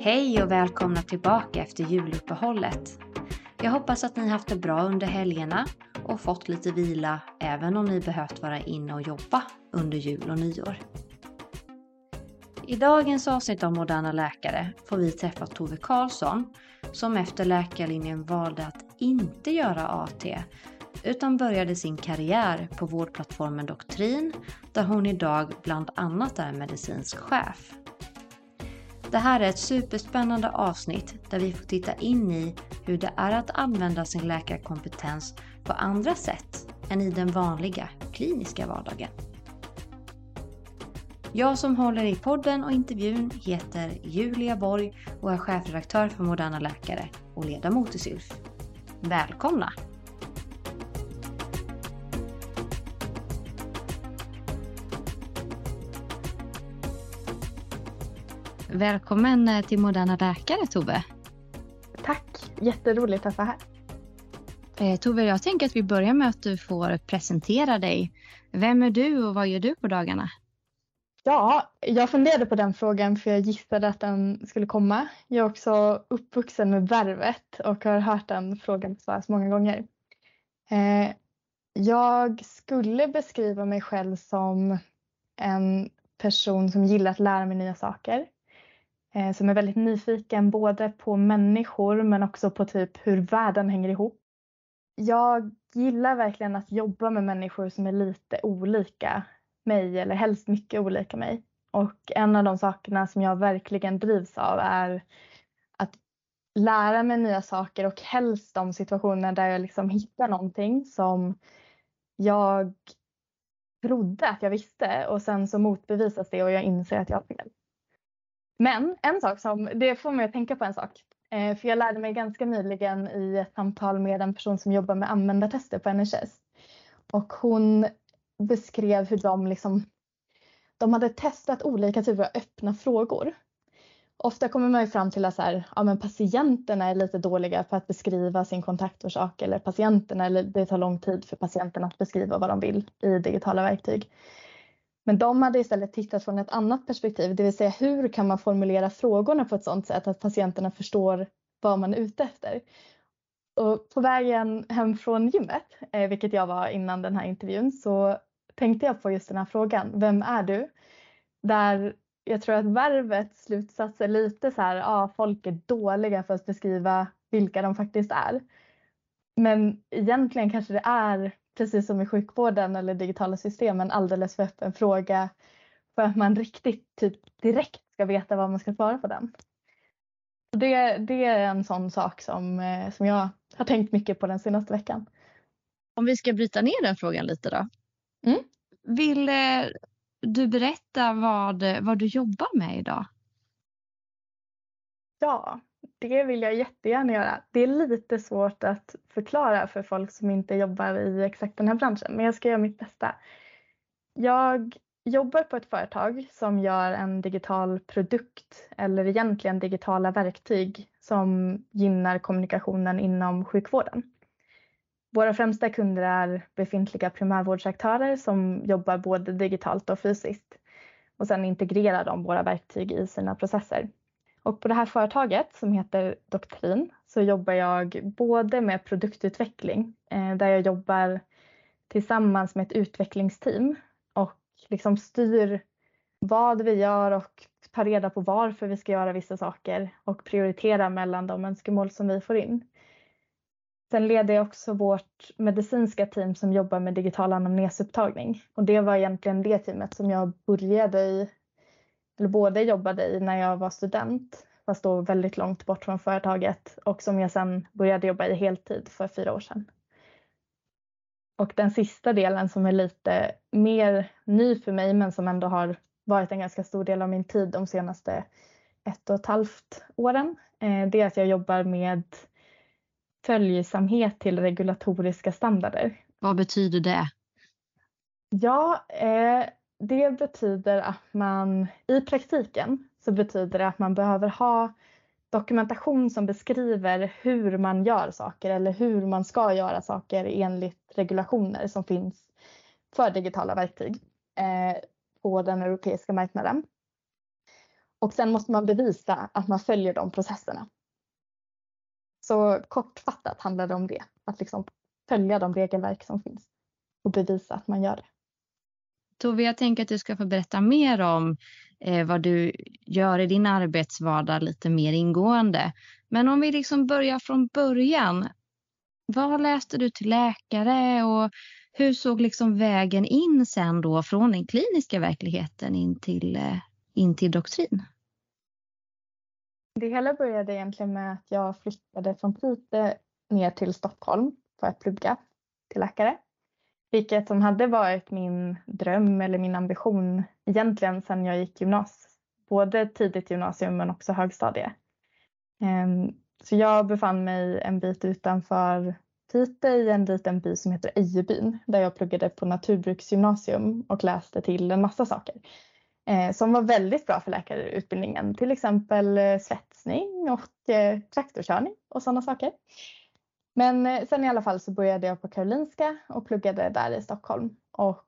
Hej och välkomna tillbaka efter juluppehållet. Jag hoppas att ni haft det bra under helgerna och fått lite vila även om ni behövt vara inne och jobba under jul och nyår. I dagens avsnitt av Moderna Läkare får vi träffa Tove Karlsson som efter läkarlinjen valde att inte göra AT utan började sin karriär på vårdplattformen Doktrin där hon idag bland annat är medicinsk chef. Det här är ett superspännande avsnitt där vi får titta in i hur det är att använda sin läkarkompetens på andra sätt än i den vanliga kliniska vardagen. Jag som håller i podden och intervjun heter Julia Borg och är chefredaktör för Moderna Läkare och ledamot i SYLF. Välkomna! Välkommen eh, till Moderna Läkare Tove. Tack, jätteroligt att vara här. Eh, Tove, jag tänker att vi börjar med att du får presentera dig. Vem är du och vad gör du på dagarna? Ja, jag funderade på den frågan för jag gissade att den skulle komma. Jag är också uppvuxen med Värvet och har hört den frågan besvaras många gånger. Eh, jag skulle beskriva mig själv som en person som gillar att lära mig nya saker. Eh, som är väldigt nyfiken både på människor men också på typ hur världen hänger ihop. Jag gillar verkligen att jobba med människor som är lite olika mig eller helst mycket olika mig. Och en av de sakerna som jag verkligen drivs av är att lära mig nya saker och helst de situationer där jag liksom hittar någonting som jag trodde att jag visste och sen så motbevisas det och jag inser att jag har fel. Men en sak som, det får mig att tänka på en sak. Eh, för jag lärde mig ganska nyligen i ett samtal med en person som jobbar med användartester på NHS. Och hon beskrev hur de liksom, de hade testat olika typer av öppna frågor. Ofta kommer man ju fram till att så här, ja, men patienterna är lite dåliga på att beskriva sin kontaktorsak eller patienterna, eller det tar lång tid för patienterna att beskriva vad de vill i digitala verktyg. Men de hade istället tittat från ett annat perspektiv, det vill säga hur kan man formulera frågorna på ett sådant sätt att patienterna förstår vad man är ute efter. Och på vägen hem från gymmet, eh, vilket jag var innan den här intervjun, så tänkte jag på just den här frågan. Vem är du? Där jag tror att värvets slutsats är lite så här, ja folk är dåliga för att beskriva vilka de faktiskt är. Men egentligen kanske det är precis som i sjukvården eller digitala system en alldeles för öppen fråga för att man riktigt typ direkt ska veta vad man ska svara på den. Det, det är en sån sak som, eh, som jag har tänkt mycket på den senaste veckan. Om vi ska bryta ner den frågan lite då. Mm. Vill eh, du berätta vad, vad du jobbar med idag? Ja, det vill jag jättegärna göra. Det är lite svårt att förklara för folk som inte jobbar i exakt den här branschen, men jag ska göra mitt bästa. Jag jobbar på ett företag som gör en digital produkt eller egentligen digitala verktyg som gynnar kommunikationen inom sjukvården. Våra främsta kunder är befintliga primärvårdsaktörer som jobbar både digitalt och fysiskt och sen integrerar de våra verktyg i sina processer. Och på det här företaget som heter Doktrin så jobbar jag både med produktutveckling eh, där jag jobbar tillsammans med ett utvecklingsteam och liksom styr vad vi gör och tar reda på varför vi ska göra vissa saker och prioritera mellan de önskemål som vi får in. Sen leder jag också vårt medicinska team som jobbar med digital anamnesupptagning och det var egentligen det teamet som jag började i, eller både jobbade i när jag var student fast då väldigt långt bort från företaget och som jag sen började jobba i heltid för fyra år sedan. Och den sista delen som är lite mer ny för mig men som ändå har varit en ganska stor del av min tid de senaste ett och ett halvt åren. Eh, det är att jag jobbar med följsamhet till regulatoriska standarder. Vad betyder det? Ja, eh, det betyder att man i praktiken så betyder det att man behöver ha dokumentation som beskriver hur man gör saker eller hur man ska göra saker enligt regulationer som finns för digitala verktyg eh, på den europeiska marknaden. Och sen måste man bevisa att man följer de processerna. Så kortfattat handlar det om det, att liksom följa de regelverk som finns och bevisa att man gör det. Tove, jag tänker att du ska få berätta mer om eh, vad du gör i din arbetsvardag lite mer ingående. Men om vi liksom börjar från början. Vad läste du till läkare och hur såg liksom vägen in sen då från den kliniska verkligheten in till, eh, in till doktrin? Det hela började egentligen med att jag flyttade från Piteå ner till Stockholm för att plugga till läkare. Vilket som hade varit min dröm eller min ambition egentligen sedan jag gick gymnasiet. Både tidigt gymnasium men också högstadie. Ehm, så jag befann mig en bit utanför Piteå i en liten by som heter Ejebyn där jag pluggade på naturbruksgymnasium och läste till en massa saker ehm, som var väldigt bra för läkarutbildningen. Till exempel eh, svetsning och eh, traktorkörning och sådana saker. Men eh, sen i alla fall så började jag på Karolinska och pluggade där i Stockholm. Och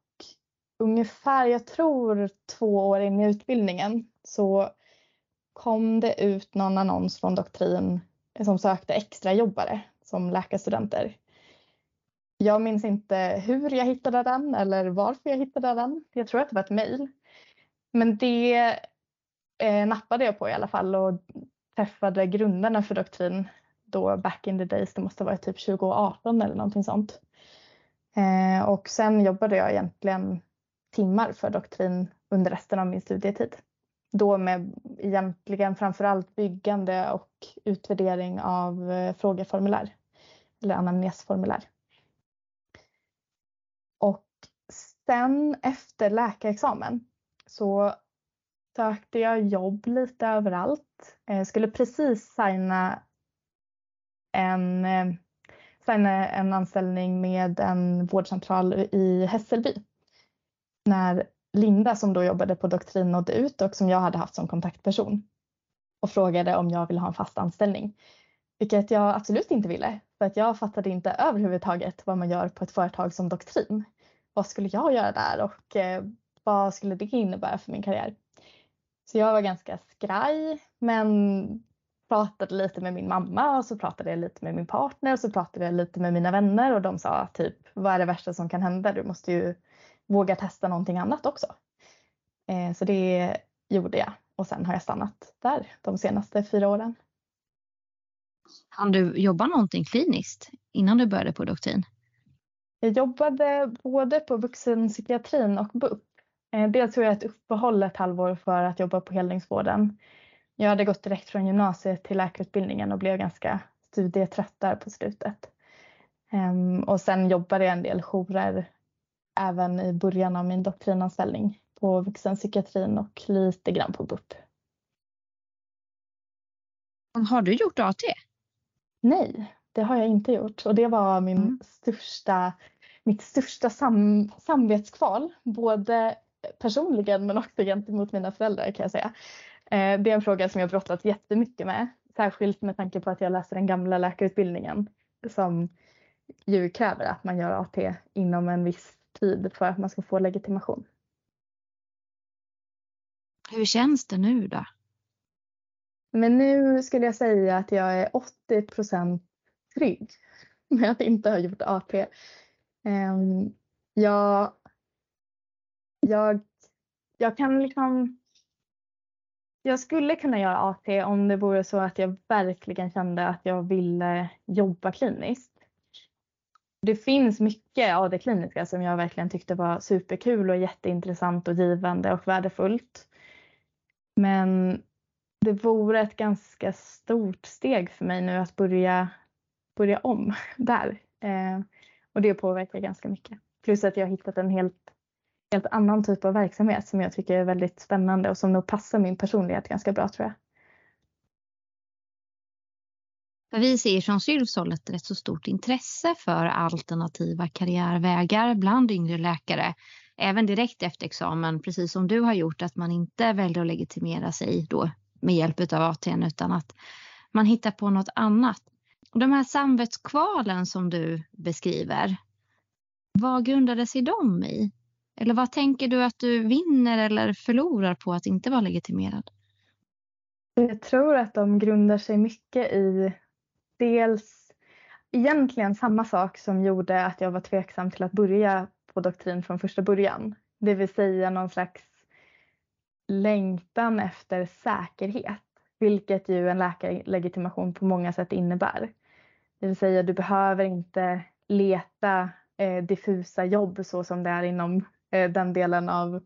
ungefär, jag tror två år in i utbildningen så kom det ut någon annons från Doktrin eh, som sökte extrajobbare som läkarstudenter. Jag minns inte hur jag hittade den eller varför jag hittade den. Jag tror att det var ett mejl. Men det eh, nappade jag på i alla fall och träffade grundarna för Doktrin då back in the days, det måste ha varit typ 2018 eller någonting sånt. Eh, och sen jobbade jag egentligen timmar för doktrin under resten av min studietid. Då med egentligen framförallt byggande och utvärdering av eh, frågeformulär eller anamnesformulär. Och sen efter läkarexamen så sökte jag jobb lite överallt. Jag skulle precis signa en, eh, en anställning med en vårdcentral i Hässelby. När Linda som då jobbade på Doktrin nådde ut och som jag hade haft som kontaktperson och frågade om jag ville ha en fast anställning. Vilket jag absolut inte ville för att jag fattade inte överhuvudtaget vad man gör på ett företag som Doktrin. Vad skulle jag göra där och eh, vad skulle det innebära för min karriär? Så jag var ganska skraj men pratade lite med min mamma och så pratade jag lite med min partner och så pratade jag lite med mina vänner och de sa typ vad är det värsta som kan hända? Du måste ju våga testa någonting annat också. Eh, så det gjorde jag och sen har jag stannat där de senaste fyra åren. Hann du jobba någonting kliniskt innan du började på doktrin? Jag jobbade både på vuxenpsykiatrin och BUP. Eh, dels tog jag ett uppehåll ett halvår för att jobba på helningsvården jag hade gått direkt från gymnasiet till läkarutbildningen och blev ganska studietrött där på slutet. Um, och sen jobbade jag en del jourer även i början av min doktrinanställning på vuxenpsykiatrin och lite grann på BUP. Har du gjort AT? Nej, det har jag inte gjort och det var min mm. största, mitt största sam, samvetskval. Både personligen men också gentemot mina föräldrar kan jag säga. Eh, det är en fråga som jag brottats jättemycket med. Särskilt med tanke på att jag läser den gamla läkarutbildningen som ju kräver att man gör AT inom en viss tid för att man ska få legitimation. Hur känns det nu då? Men nu skulle jag säga att jag är 80 procent trygg med att inte ha gjort AT. Ehm, jag, jag, jag kan liksom jag skulle kunna göra AT om det vore så att jag verkligen kände att jag ville jobba kliniskt. Det finns mycket av det kliniska som jag verkligen tyckte var superkul och jätteintressant och givande och värdefullt. Men det vore ett ganska stort steg för mig nu att börja, börja om där. Eh, och det påverkar ganska mycket. Plus att jag har hittat en helt helt annan typ av verksamhet som jag tycker är väldigt spännande och som nog passar min personlighet ganska bra tror jag. Vi ser från Sylvs håll ett rätt så stort intresse för alternativa karriärvägar bland yngre läkare. Även direkt efter examen, precis som du har gjort, att man inte väljer att legitimera sig då med hjälp av ATN utan att man hittar på något annat. De här samvetskvalen som du beskriver, vad grundade sig de i? Eller vad tänker du att du vinner eller förlorar på att inte vara legitimerad? Jag tror att de grundar sig mycket i dels egentligen samma sak som gjorde att jag var tveksam till att börja på doktrin från första början. Det vill säga någon slags längtan efter säkerhet, vilket ju en läkarlegitimation på många sätt innebär. Det vill säga du behöver inte leta eh, diffusa jobb så som det är inom Eh, den delen av,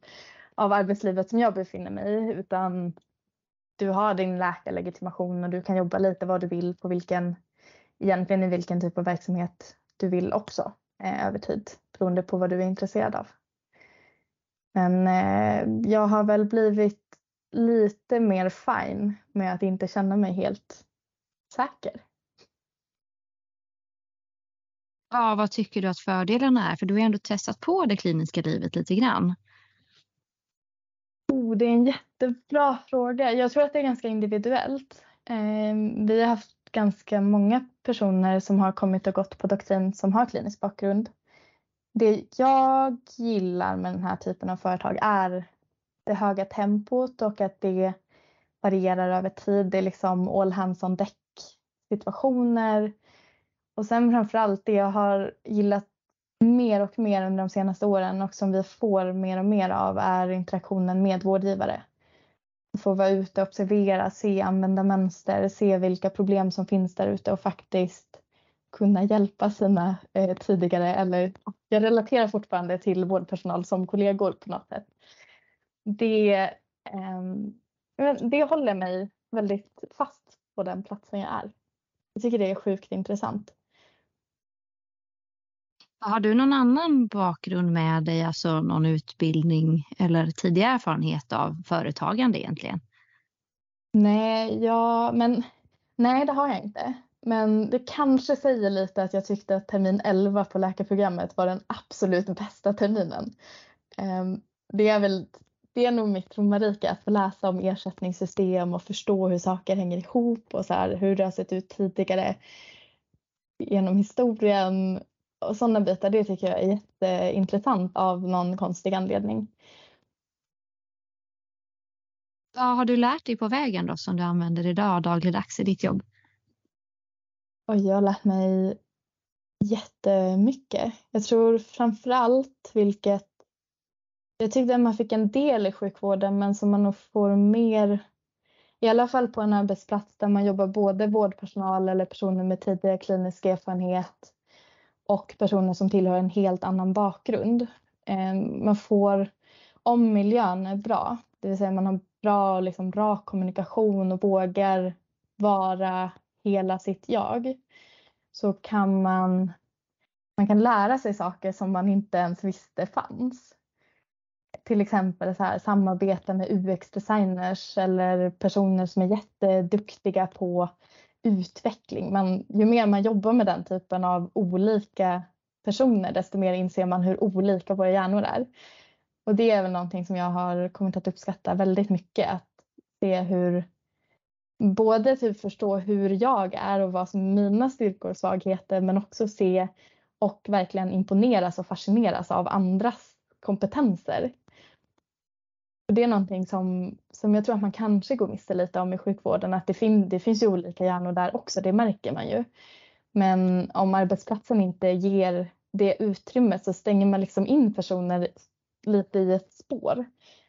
av arbetslivet som jag befinner mig i utan du har din läkarlegitimation och du kan jobba lite vad du vill på vilken, egentligen i vilken typ av verksamhet du vill också eh, över tid beroende på vad du är intresserad av. Men eh, jag har väl blivit lite mer fine med att inte känna mig helt säker. Ja, vad tycker du att fördelarna är? För du har ändå testat på det kliniska livet lite grann. Oh, det är en jättebra fråga. Jag tror att det är ganska individuellt. Eh, vi har haft ganska många personer som har kommit och gått på doktrin som har klinisk bakgrund. Det jag gillar med den här typen av företag är det höga tempot och att det varierar över tid. Det är liksom all hands on deck situationer. Och sen framförallt det jag har gillat mer och mer under de senaste åren och som vi får mer och mer av är interaktionen med vårdgivare. Få vara ute, och observera, se, använda mönster, se vilka problem som finns där ute och faktiskt kunna hjälpa sina eh, tidigare eller jag relaterar fortfarande till vårdpersonal som kollegor på något sätt. Det, eh, det håller mig väldigt fast på den platsen jag är. Jag tycker det är sjukt intressant. Har du någon annan bakgrund med dig, alltså någon utbildning eller tidigare erfarenhet av företagande egentligen? Nej, ja, men nej, det har jag inte. Men det kanske säger lite att jag tyckte att termin 11 på läkarprogrammet var den absolut bästa terminen. Ehm, det är väl det är nog mitt romarrike att få läsa om ersättningssystem och förstå hur saker hänger ihop och så här, hur det har sett ut tidigare genom historien och sådana bitar. Det tycker jag är jätteintressant av någon konstig anledning. Vad har du lärt dig på vägen då som du använder idag dagligdags i ditt jobb? Och jag har lärt mig jättemycket. Jag tror framför allt vilket jag tyckte att man fick en del i sjukvården men som man nog får mer i alla fall på en arbetsplats där man jobbar både vårdpersonal eller personer med tidigare klinisk erfarenhet och personer som tillhör en helt annan bakgrund. Ehm, man får, om miljön är bra, det vill säga man har bra liksom, rak kommunikation och vågar vara hela sitt jag så kan man, man kan lära sig saker som man inte ens visste fanns. Till exempel så här, samarbeta med UX-designers eller personer som är jätteduktiga på utveckling. Man, ju mer man jobbar med den typen av olika personer desto mer inser man hur olika våra hjärnor är. Och det är väl någonting som jag har kommit att uppskatta väldigt mycket. Att se hur både typ förstå hur jag är och vad som är mina styrkor och svagheter men också se och verkligen imponeras och fascineras av andras kompetenser. Och det är någonting som, som jag tror att man kanske går miste lite om i sjukvården att det, fin det finns ju olika hjärnor där också, det märker man ju. Men om arbetsplatsen inte ger det utrymmet så stänger man liksom in personer lite i ett spår.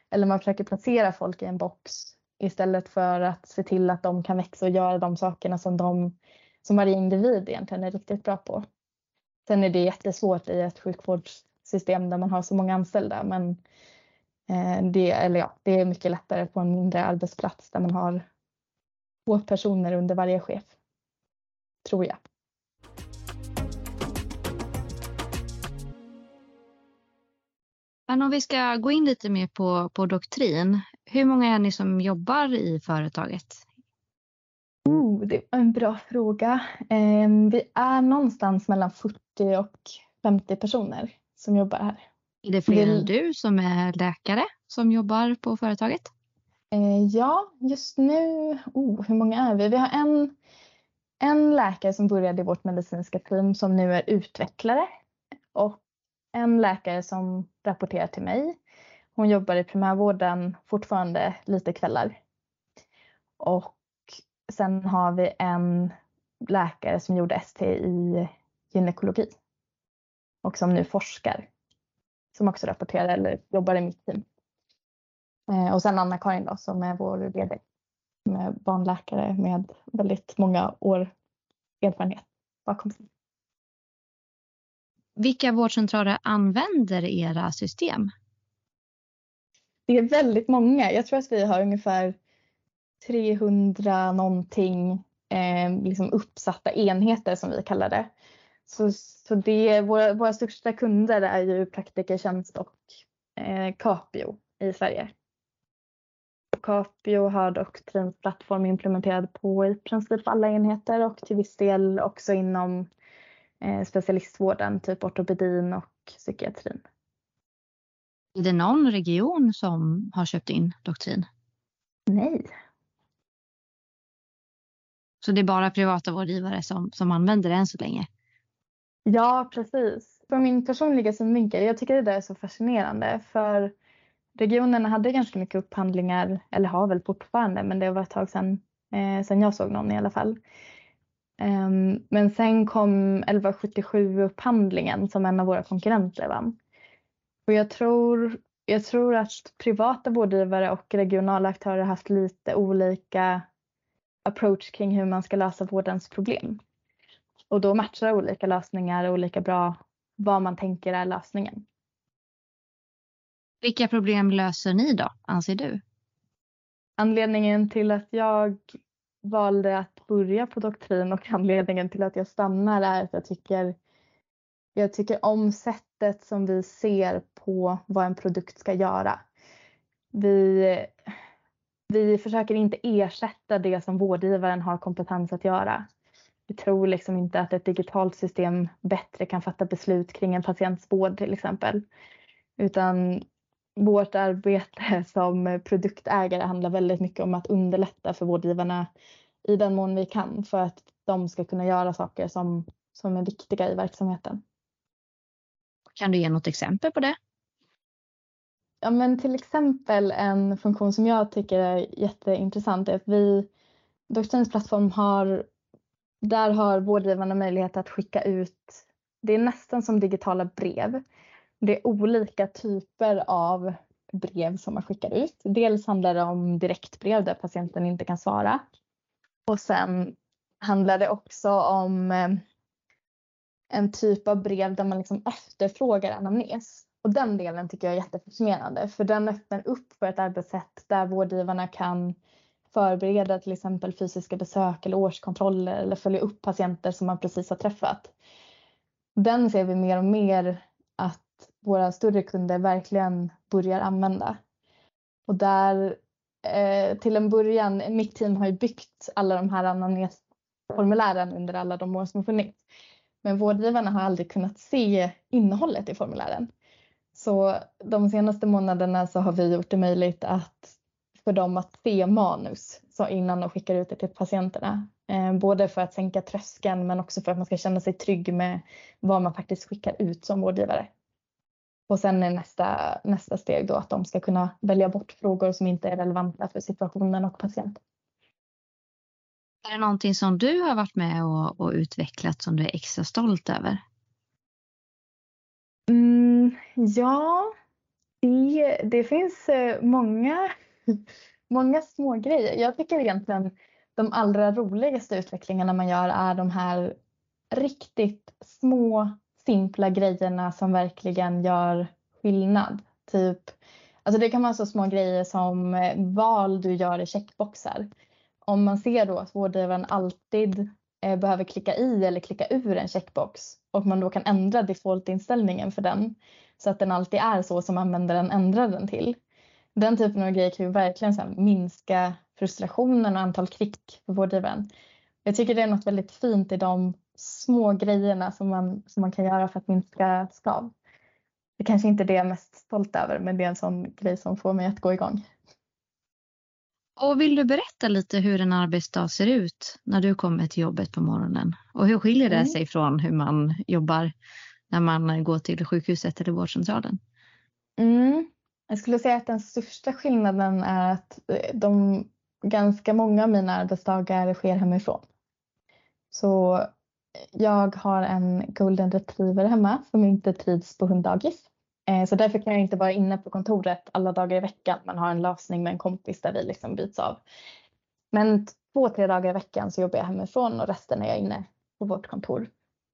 Eller man försöker placera folk i en box Istället för att se till att de kan växa och göra de sakerna som, de, som varje individ egentligen är riktigt bra på. Sen är det jättesvårt i ett sjukvårdssystem där man har så många anställda men eh, det, eller ja, det är mycket lättare på en mindre arbetsplats där man har två personer under varje chef. Tror jag. Men om vi ska gå in lite mer på, på doktrin. Hur många är ni som jobbar i företaget? Oh, det är en bra fråga. Eh, vi är någonstans mellan 40 och 50 personer som jobbar här. Är det fler än du som är läkare som jobbar på företaget? Eh, ja, just nu, oh, hur många är vi? Vi har en, en läkare som började i vårt medicinska team som nu är utvecklare och en läkare som rapporterar till mig. Hon jobbar i primärvården fortfarande lite kvällar. Och sen har vi en läkare som gjorde ST i gynekologi och som nu forskar. Som också rapporterar eller jobbar i mitt team. Eh, och sen Anna-Karin då som är vår VD. Med barnläkare med väldigt många år erfarenhet bakom sig. Vilka vårdcentraler använder era system? Det är väldigt många. Jag tror att vi har ungefär 300 någonting eh, liksom uppsatta enheter som vi kallar det. Så, så det, våra, våra största kunder är ju Praktikertjänst och eh, Capio i Sverige. Capio har Doktrins plattform implementerad på i princip alla enheter och till viss del också inom eh, specialistvården, typ ortopedin och psykiatrin. Är det någon region som har köpt in Doktrin? Nej. Så det är bara privata vårdgivare som, som använder det än så länge? Ja, precis. Från min personliga synvinkel, jag tycker det där är så fascinerande för regionerna hade ganska mycket upphandlingar, eller har väl fortfarande, men det var ett tag sedan, eh, sedan jag såg någon i alla fall. Um, men sen kom 1177-upphandlingen som en av våra konkurrenter vann. Och jag tror, jag tror att privata vårdgivare och regionala aktörer har haft lite olika approach kring hur man ska lösa vårdens problem. Och då matchar olika lösningar olika bra vad man tänker är lösningen. Vilka problem löser ni då, anser du? Anledningen till att jag valde att börja på doktrin och anledningen till att jag stannar är att jag tycker, jag tycker om sättet som vi ser på vad en produkt ska göra. Vi, vi försöker inte ersätta det som vårdgivaren har kompetens att göra. Vi tror liksom inte att ett digitalt system bättre kan fatta beslut kring en patients vård till exempel. Utan vårt arbete som produktägare handlar väldigt mycket om att underlätta för vårdgivarna i den mån vi kan för att de ska kunna göra saker som, som är viktiga i verksamheten. Kan du ge något exempel på det? Ja, men till exempel en funktion som jag tycker är jätteintressant är att vi, Doktorins plattform har, där har vårdgivarna möjlighet att skicka ut, det är nästan som digitala brev. Det är olika typer av brev som man skickar ut. Dels handlar det om direktbrev där patienten inte kan svara. Och sen handlar det också om eh, en typ av brev där man liksom efterfrågar anamnes. Och den delen tycker jag är jättefascinerande för den öppnar upp för ett arbetssätt där vårdgivarna kan förbereda till exempel fysiska besök eller årskontroller eller följa upp patienter som man precis har träffat. Den ser vi mer och mer att våra större kunder verkligen börjar använda. Och där eh, till en början, mitt team har ju byggt alla de här anamnesformulären under alla de år som har funnits. Men vårdgivarna har aldrig kunnat se innehållet i formulären. Så de senaste månaderna så har vi gjort det möjligt att för dem att se manus så innan de skickar ut det till patienterna. Eh, både för att sänka tröskeln men också för att man ska känna sig trygg med vad man faktiskt skickar ut som vårdgivare. Och sen är nästa, nästa steg då att de ska kunna välja bort frågor som inte är relevanta för situationen och patienten. Är det någonting som du har varit med och, och utvecklat som du är extra stolt över? Mm, ja, det, det finns eh, många, många små grejer. Jag tycker egentligen de allra roligaste utvecklingarna man gör är de här riktigt små simpla grejerna som verkligen gör skillnad. Typ, alltså det kan vara så små grejer som eh, val du gör i checkboxar. Om man ser då att vårdgivaren alltid eh, behöver klicka i eller klicka ur en checkbox och man då kan ändra defaultinställningen för den så att den alltid är så som användaren ändrar den till. Den typen av grejer kan ju verkligen så minska frustrationen och antal klick för vårdgivaren. Jag tycker det är något väldigt fint i de små grejerna som man, som man kan göra för att minska skav. Det kanske inte är det jag är mest stolt över men det är en sån grej som får mig att gå igång. Och vill du berätta lite hur en arbetsdag ser ut när du kommer till jobbet på morgonen? Och hur skiljer det mm. sig från hur man jobbar när man går till sjukhuset eller vårdcentralen? Mm. Jag skulle säga att den största skillnaden är att eh, de ganska många av mina arbetsdagar sker hemifrån. Så eh, jag har en golden retriever hemma som inte trivs på hunddagis. Eh, så därför kan jag inte vara inne på kontoret alla dagar i veckan men har en lösning med en kompis där vi liksom byts av. Men två, tre dagar i veckan så jobbar jag hemifrån och resten är jag inne på vårt kontor.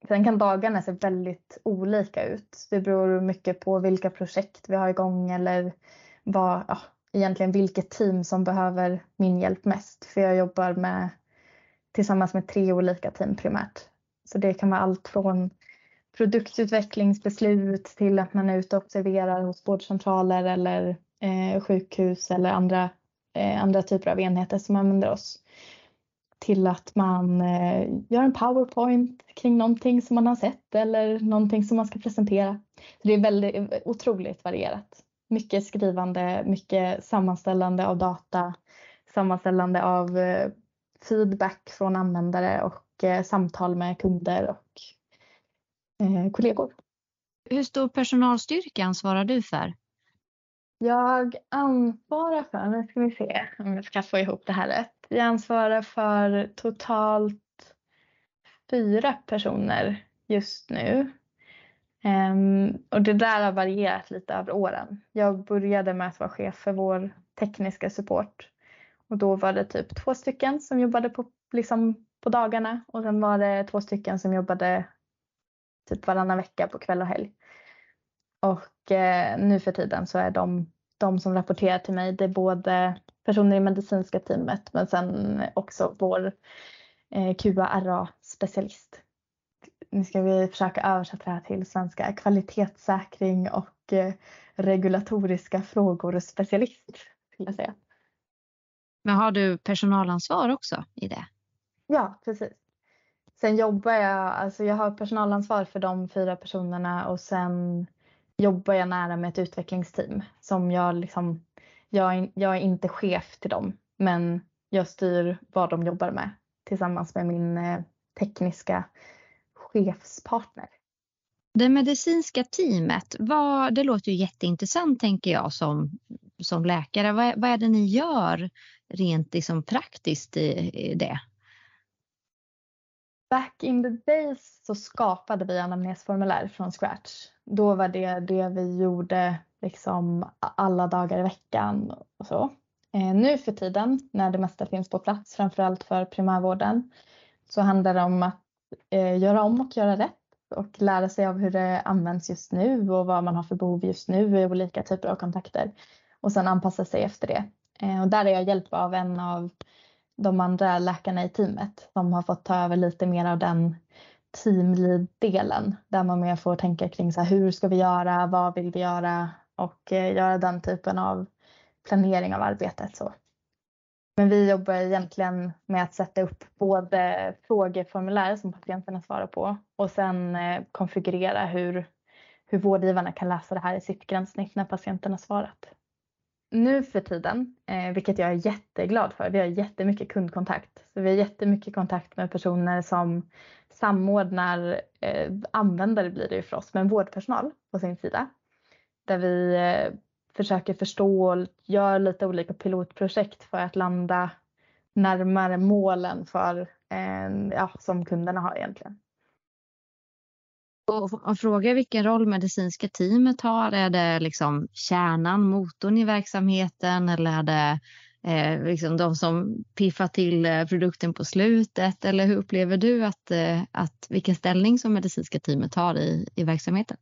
Sen kan dagarna se väldigt olika ut. Det beror mycket på vilka projekt vi har igång eller vad, ja, egentligen vilket team som behöver min hjälp mest. För jag jobbar med, tillsammans med tre olika team primärt. Så det kan vara allt från produktutvecklingsbeslut till att man är ute och observerar hos vårdcentraler eller eh, sjukhus eller andra, eh, andra typer av enheter som använder oss. Till att man eh, gör en powerpoint kring någonting som man har sett eller någonting som man ska presentera. Så det är väldigt otroligt varierat. Mycket skrivande, mycket sammanställande av data, sammanställande av eh, feedback från användare och eh, samtal med kunder och kollegor. Hur stor personalstyrka ansvarar du för? Jag ansvarar för, nu ska vi se om jag ska få ihop det här rätt. Jag ansvarar för totalt fyra personer just nu. Um, och det där har varierat lite över åren. Jag började med att vara chef för vår tekniska support och då var det typ två stycken som jobbade på, liksom, på dagarna och sen var det två stycken som jobbade typ varannan vecka på kväll och helg. Och eh, nu för tiden så är de, de som rapporterar till mig, det är både personer i medicinska teamet men sen också vår eh, QA-RA-specialist. Nu ska vi försöka översätta det här till svenska. Kvalitetssäkring och eh, regulatoriska frågor specialist skulle jag säga. Men har du personalansvar också i det? Ja, precis. Sen jobbar jag, alltså jag har personalansvar för de fyra personerna och sen jobbar jag nära med ett utvecklingsteam som jag liksom, jag är, jag är inte chef till dem men jag styr vad de jobbar med tillsammans med min eh, tekniska chefspartner. Det medicinska teamet, vad, det låter ju jätteintressant tänker jag som, som läkare. Vad, vad är det ni gör rent liksom praktiskt i, i det? Back in the days så skapade vi anamnesformulär från scratch. Då var det det vi gjorde liksom alla dagar i veckan och så. Eh, nu för tiden när det mesta finns på plats, framförallt för primärvården, så handlar det om att eh, göra om och göra rätt och lära sig av hur det används just nu och vad man har för behov just nu i olika typer av kontakter och sen anpassa sig efter det. Eh, och där är jag hjälp av en av de andra läkarna i teamet som har fått ta över lite mer av den teamlead-delen där man mer får tänka kring så här, hur ska vi göra, vad vill vi göra och eh, göra den typen av planering av arbetet. Så. Men vi jobbar egentligen med att sätta upp både frågeformulär som patienterna svarar på och sen eh, konfigurera hur, hur vårdgivarna kan läsa det här i sitt gränssnitt när patienten har svarat nu för tiden, eh, vilket jag är jätteglad för, vi har jättemycket kundkontakt. Så vi har jättemycket kontakt med personer som samordnar, användare blir det ju för oss, men vårdpersonal på sin sida. Där vi eh, försöker förstå och gör lite olika pilotprojekt för att landa närmare målen för, ja, som kunderna har egentligen. Och, och fråga vilken roll medicinska teamet har. Är det liksom kärnan, motorn i verksamheten eller är det eh, liksom de som piffar till eh, produkten på slutet? Eller hur upplever du att, eh, att vilken ställning som medicinska teamet har i, i verksamheten?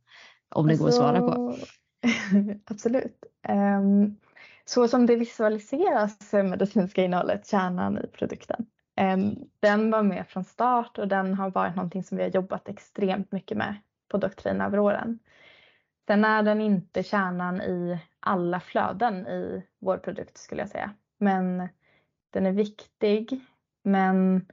Om det alltså, går att svara på. Absolut. Um, så som det visualiseras är medicinska innehållet kärnan i produkten. Um, den var med från start och den har varit någonting som vi har jobbat extremt mycket med på doktrin över åren. Sen är den inte kärnan i alla flöden i vår produkt skulle jag säga. Men den är viktig. Men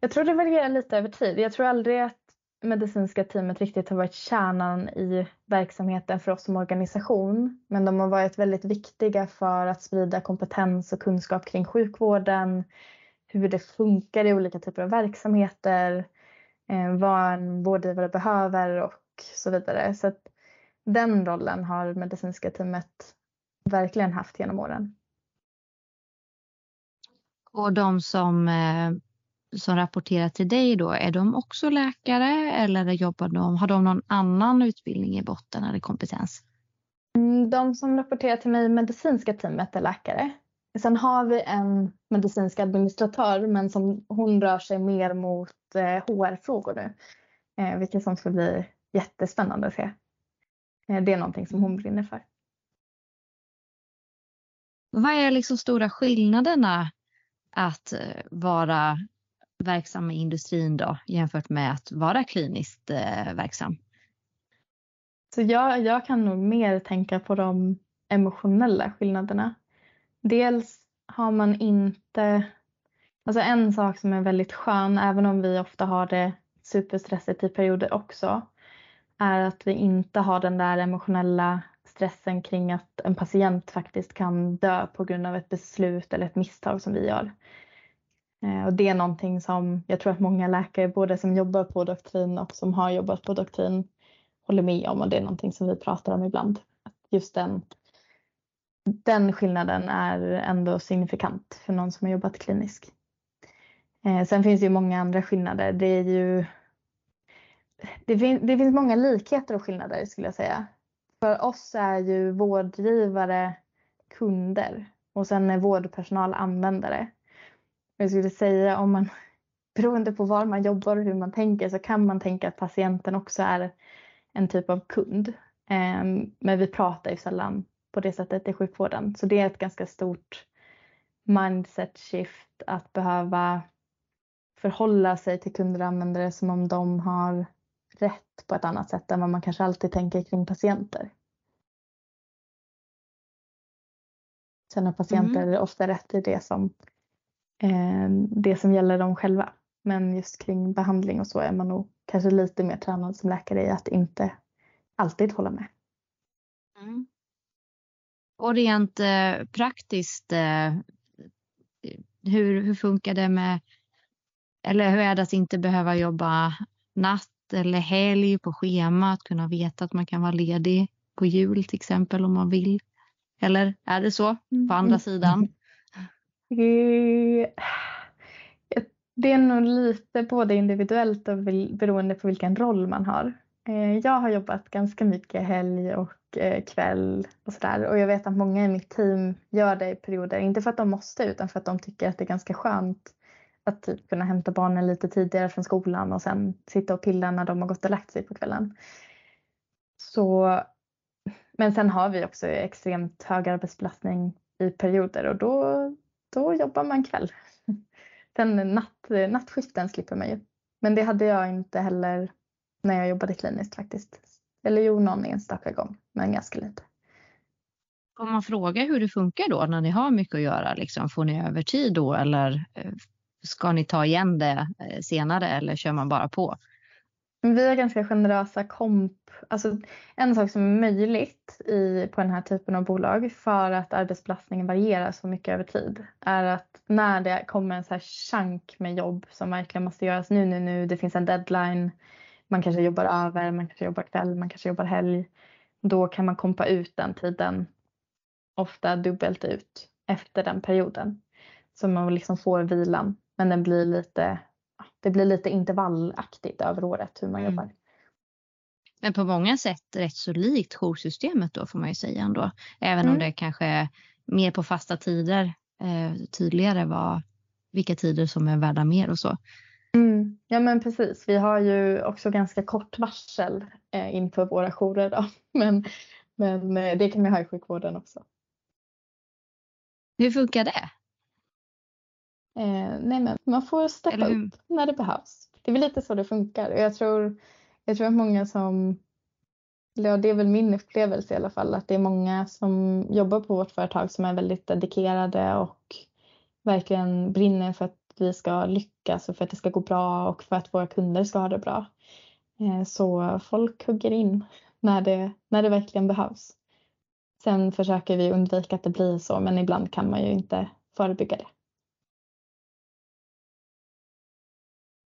jag tror det varierar lite över tid. Jag tror aldrig att medicinska teamet riktigt har varit kärnan i verksamheten för oss som organisation. Men de har varit väldigt viktiga för att sprida kompetens och kunskap kring sjukvården, hur det funkar i olika typer av verksamheter, eh, vad en vårdgivare behöver och så vidare. Så att den rollen har medicinska teamet verkligen haft genom åren. Och de som, eh, som rapporterar till dig då, är de också läkare eller jobbar de, har de någon annan utbildning i botten eller kompetens? Mm, de som rapporterar till mig i medicinska teamet är läkare. Sen har vi en medicinsk administratör men som hon rör sig mer mot HR-frågor nu. Vilket som ska bli jättespännande att se. Det är någonting som hon brinner för. Vad är liksom stora skillnaderna att eh, vara verksam i industrin då jämfört med att vara kliniskt eh, verksam? Så jag, jag kan nog mer tänka på de emotionella skillnaderna. Dels har man inte, alltså en sak som är väldigt skön, även om vi ofta har det superstressigt i perioder också, är att vi inte har den där emotionella stressen kring att en patient faktiskt kan dö på grund av ett beslut eller ett misstag som vi gör. Eh, och det är någonting som jag tror att många läkare, både som jobbar på doktrin och som har jobbat på doktrin, håller med om och det är någonting som vi pratar om ibland. Just den, den skillnaden är ändå signifikant för någon som har jobbat kliniskt. Eh, sen finns det ju många andra skillnader. Det är ju det, fin det finns många likheter och skillnader skulle jag säga. För oss är ju vårdgivare kunder och sen är vårdpersonal användare. Jag skulle säga om man beroende på var man jobbar och hur man tänker så kan man tänka att patienten också är en typ av kund. Ehm, men vi pratar ju sällan på det sättet i sjukvården så det är ett ganska stort mindset shift att behöva förhålla sig till kunder och användare som om de har rätt på ett annat sätt än vad man kanske alltid tänker kring patienter. Sen har patienter mm. ofta rätt i det som, det som gäller dem själva. Men just kring behandling och så är man nog kanske lite mer tränad som läkare i att inte alltid hålla med. Mm. Och rent eh, praktiskt, eh, hur, hur funkar det med, eller hur är det att inte behöva jobba natt eller helg på schema, att kunna veta att man kan vara ledig på jul till exempel om man vill. Eller är det så på andra mm. sidan? Det är nog lite både individuellt och beroende på vilken roll man har. Eh, jag har jobbat ganska mycket helg och eh, kväll och sådär och jag vet att många i mitt team gör det i perioder, inte för att de måste utan för att de tycker att det är ganska skönt att typ kunna hämta barnen lite tidigare från skolan och sen sitta och pilla när de har gått och lagt sig på kvällen. Så, men sen har vi också extremt hög arbetsbelastning i perioder och då, då jobbar man kväll. Den natt, nattskiften slipper man ju. Men det hade jag inte heller när jag jobbade kliniskt faktiskt. Eller jo, någon enstaka gång, men ganska lite. Om man frågar hur det funkar då när ni har mycket att göra, liksom, får ni övertid då eller eh, Ska ni ta igen det eh, senare eller kör man bara på? Vi har ganska generösa komp. Alltså en sak som är möjligt i, på den här typen av bolag för att arbetsbelastningen varierar så mycket över tid är att när det kommer en så här chunk med jobb som verkligen måste göras nu, nu, nu, det finns en deadline, man kanske jobbar över, man kanske jobbar kväll, man kanske jobbar helg. Då kan man kompa ut den tiden, ofta dubbelt ut efter den perioden. Så man liksom får vilan men den blir lite, det blir lite intervallaktigt över året hur man mm. jobbar. Men på många sätt rätt så likt joursystemet då får man ju säga ändå. Även mm. om det kanske är mer på fasta tider eh, tydligare vad, vilka tider som är värda mer och så. Mm. Ja men precis, vi har ju också ganska kort varsel eh, inför våra jourer då. Men, men eh, det kan vi ha i sjukvården också. Hur funkar det? Eh, nej men man får steppa upp när det behövs. Det är väl lite så det funkar. Jag tror, jag tror att många som, ja, det är väl min upplevelse i alla fall, att det är många som jobbar på vårt företag som är väldigt dedikerade och verkligen brinner för att vi ska lyckas och för att det ska gå bra och för att våra kunder ska ha det bra. Eh, så folk hugger in när det, när det verkligen behövs. Sen försöker vi undvika att det blir så men ibland kan man ju inte förebygga det.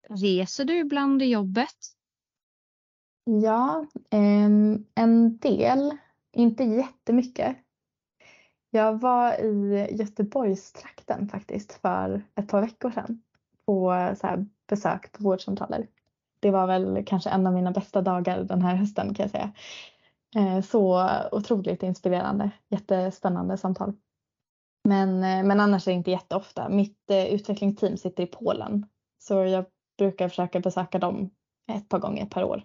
Reser du ibland i jobbet? Ja, ehm, en del. Inte jättemycket. Jag var i Göteborgstrakten faktiskt för ett par veckor sedan på så här besök på vårdcentraler. Det var väl kanske en av mina bästa dagar den här hösten kan jag säga. Eh, så otroligt inspirerande, jättespännande samtal. Men, eh, men annars är det inte jätteofta. Mitt eh, utvecklingsteam sitter i Polen så jag brukar försöka besöka dem ett par gånger per år.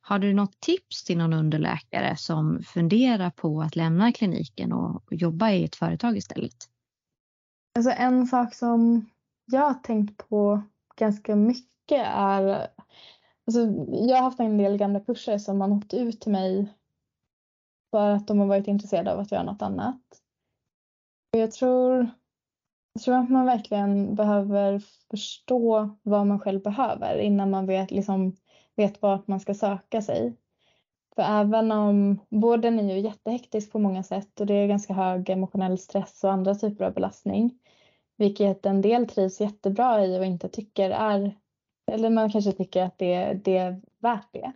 Har du något tips till någon underläkare som funderar på att lämna kliniken och jobba i ett företag istället? Alltså en sak som jag har tänkt på ganska mycket är alltså jag har haft en del gamla kurser som har nått ut till mig för att de har varit intresserade av att göra något annat. Jag tror, jag tror att man verkligen behöver förstå vad man själv behöver innan man vet liksom vet vart man ska söka sig. För även om vården är ju jättehektisk på många sätt och det är ganska hög emotionell stress och andra typer av belastning. Vilket en del trivs jättebra i och inte tycker är, eller man kanske tycker att det, det är värt det.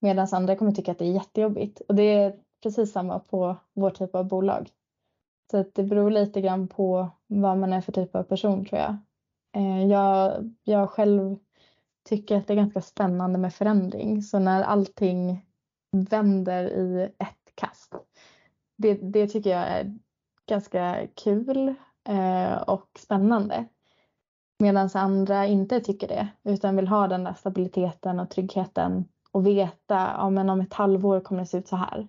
Medan andra kommer tycka att det är jättejobbigt. Och det är precis samma på vår typ av bolag. Så att det beror lite grann på vad man är för typ av person tror jag. Eh, jag, jag själv tycker att det är ganska spännande med förändring. Så när allting vänder i ett kast. Det, det tycker jag är ganska kul eh, och spännande. Medan andra inte tycker det utan vill ha den där stabiliteten och tryggheten och veta ja, men om ett halvår kommer det se ut så här.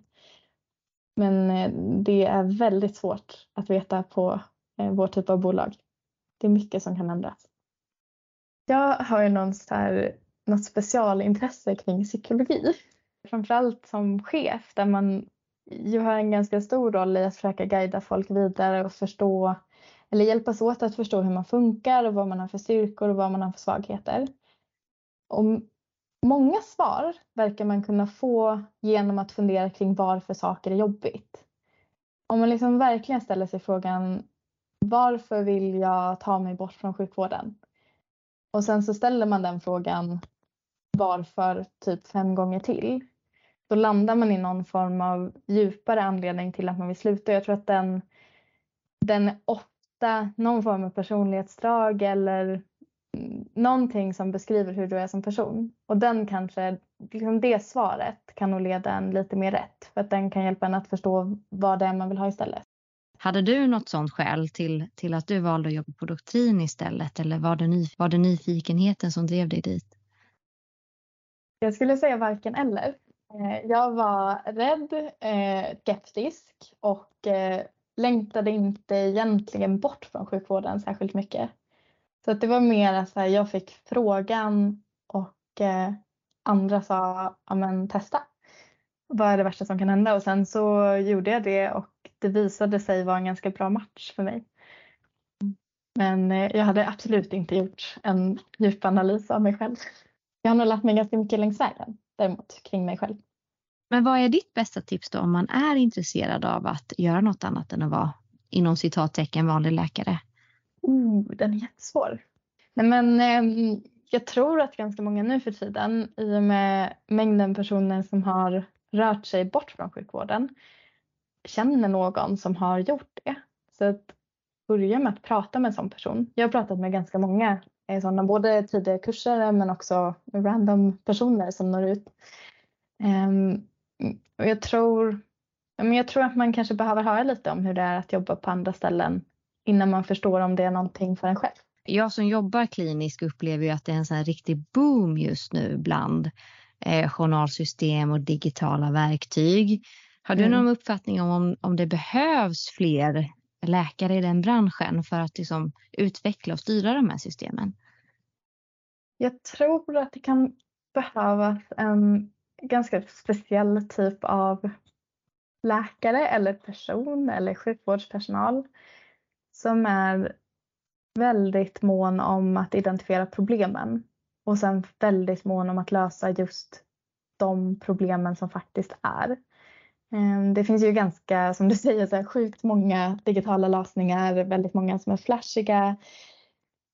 Men eh, det är väldigt svårt att veta på eh, vår typ av bolag. Det är mycket som kan ändras. Jag har ju någon så här, något specialintresse kring psykologi. Framförallt som chef där man ju har en ganska stor roll i att försöka guida folk vidare och förstå eller hjälpas åt att förstå hur man funkar och vad man har för styrkor och vad man har för svagheter. Och många svar verkar man kunna få genom att fundera kring varför saker är jobbigt. Om man liksom verkligen ställer sig frågan varför vill jag ta mig bort från sjukvården? Och sen så ställer man den frågan varför typ fem gånger till. Då landar man i någon form av djupare anledning till att man vill sluta. Jag tror att den, den är ofta någon form av personlighetsdrag eller någonting som beskriver hur du är som person. Och den kanske, liksom det svaret kan nog leda en lite mer rätt. För att den kan hjälpa en att förstå vad det är man vill ha istället. Hade du något sånt skäl till, till att du valde att jobba på doktrin istället eller var det, ny, var det nyfikenheten som drev dig dit? Jag skulle säga varken eller. Eh, jag var rädd, eh, skeptisk och eh, längtade inte egentligen bort från sjukvården särskilt mycket. Så att det var mer att jag fick frågan och eh, andra sa, ja men testa. Vad är det värsta som kan hända? Och sen så gjorde jag det och det visade sig vara en ganska bra match för mig. Men eh, jag hade absolut inte gjort en djupanalys av mig själv. Jag har nog lärt mig ganska mycket längs vägen däremot kring mig själv. Men vad är ditt bästa tips då om man är intresserad av att göra något annat än att vara inom citattecken vanlig läkare? Oh, den är jättesvår. Nej, men, eh, jag tror att ganska många nu för tiden i och med mängden personer som har rört sig bort från sjukvården känner någon som har gjort det. Så att börja med att prata med en sån person. Jag har pratat med ganska många eh, sådana, både tidigare kurser men också random personer som når ut. Um, och jag tror, jag tror att man kanske behöver höra lite om hur det är att jobba på andra ställen innan man förstår om det är någonting för en själv. Jag som jobbar kliniskt upplever ju att det är en sån riktig boom just nu bland eh, journalsystem och digitala verktyg. Har du mm. någon uppfattning om, om det behövs fler läkare i den branschen för att liksom utveckla och styra de här systemen? Jag tror att det kan behövas en ganska speciell typ av läkare eller person eller sjukvårdspersonal som är väldigt mån om att identifiera problemen och sen väldigt mån om att lösa just de problemen som faktiskt är. Ehm, det finns ju ganska, som du säger, så här, sjukt många digitala lösningar, väldigt många som är flashiga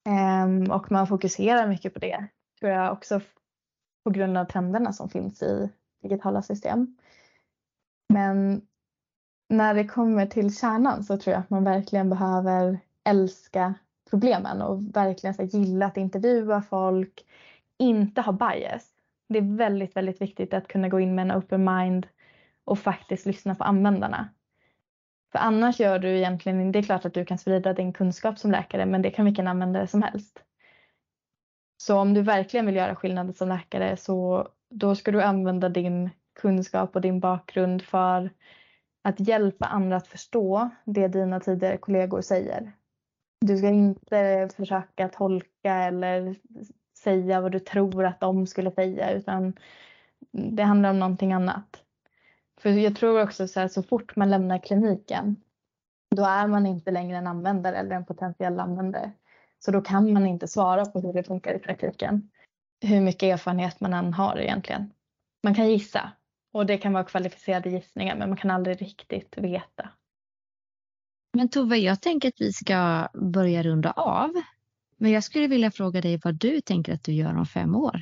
ehm, och man fokuserar mycket på det tror jag också på grund av trenderna som finns i digitala system. Men när det kommer till kärnan så tror jag att man verkligen behöver älska problemen och verkligen så gilla att intervjua folk, inte ha bias. Det är väldigt, väldigt viktigt att kunna gå in med en open mind och faktiskt lyssna på användarna. För annars gör du egentligen, det är klart att du kan sprida din kunskap som läkare men det kan vilken användare som helst. Så om du verkligen vill göra skillnad som läkare så då ska du använda din kunskap och din bakgrund för att hjälpa andra att förstå det dina tidigare kollegor säger. Du ska inte försöka tolka eller säga vad du tror att de skulle säga utan det handlar om någonting annat. För jag tror också så här, så fort man lämnar kliniken då är man inte längre en användare eller en potentiell användare. Så då kan man inte svara på hur det funkar i praktiken. Hur mycket erfarenhet man än har egentligen. Man kan gissa och det kan vara kvalificerade gissningar men man kan aldrig riktigt veta. Men Tove, jag tänker att vi ska börja runda av. Men jag skulle vilja fråga dig vad du tänker att du gör om fem år.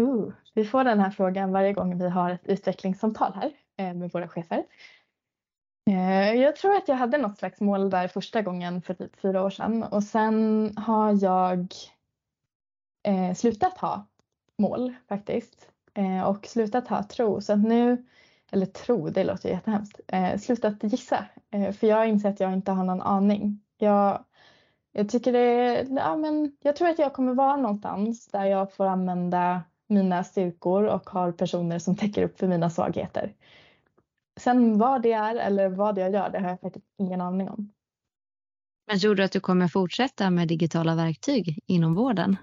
Uh, vi får den här frågan varje gång vi har ett utvecklingssamtal här eh, med våra chefer. Eh, jag tror att jag hade något slags mål där första gången för typ fyra år sedan och sen har jag eh, slutat ha mål faktiskt Eh, och slutat ha tro så att nu, eller tro det låter ju jättehemskt, eh, slutat gissa eh, för jag inser att jag inte har någon aning. Jag, jag tycker det, ja men jag tror att jag kommer vara någonstans där jag får använda mina styrkor och har personer som täcker upp för mina svagheter. Sen vad det är eller vad jag gör, det har jag faktiskt ingen aning om. Men tror du att du kommer fortsätta med digitala verktyg inom vården?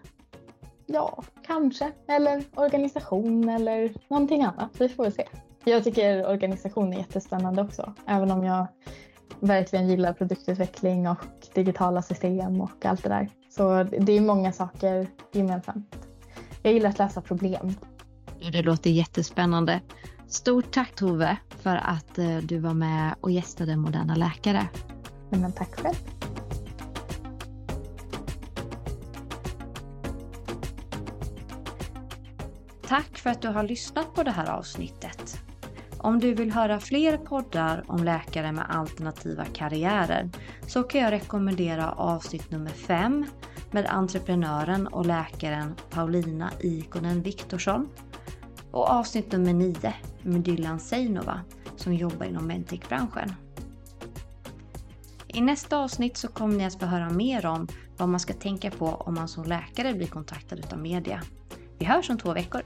Ja, kanske. Eller organisation eller någonting annat. Vi får väl se. Jag tycker organisation är jättespännande också. Även om jag verkligen gillar produktutveckling och digitala system och allt det där. Så det är många saker gemensamt. Jag gillar att lösa problem. Det låter jättespännande. Stort tack Tove för att eh, du var med och gästade Moderna Läkare. Men tack själv. Tack för att du har lyssnat på det här avsnittet. Om du vill höra fler poddar om läkare med alternativa karriärer så kan jag rekommendera avsnitt nummer 5 med entreprenören och läkaren Paulina Ikonen Viktorsson och avsnitt nummer 9 med Dylan Seinova som jobbar inom medtech-branschen. I nästa avsnitt så kommer ni att få höra mer om vad man ska tänka på om man som läkare blir kontaktad utav media. Vi hörs om två veckor.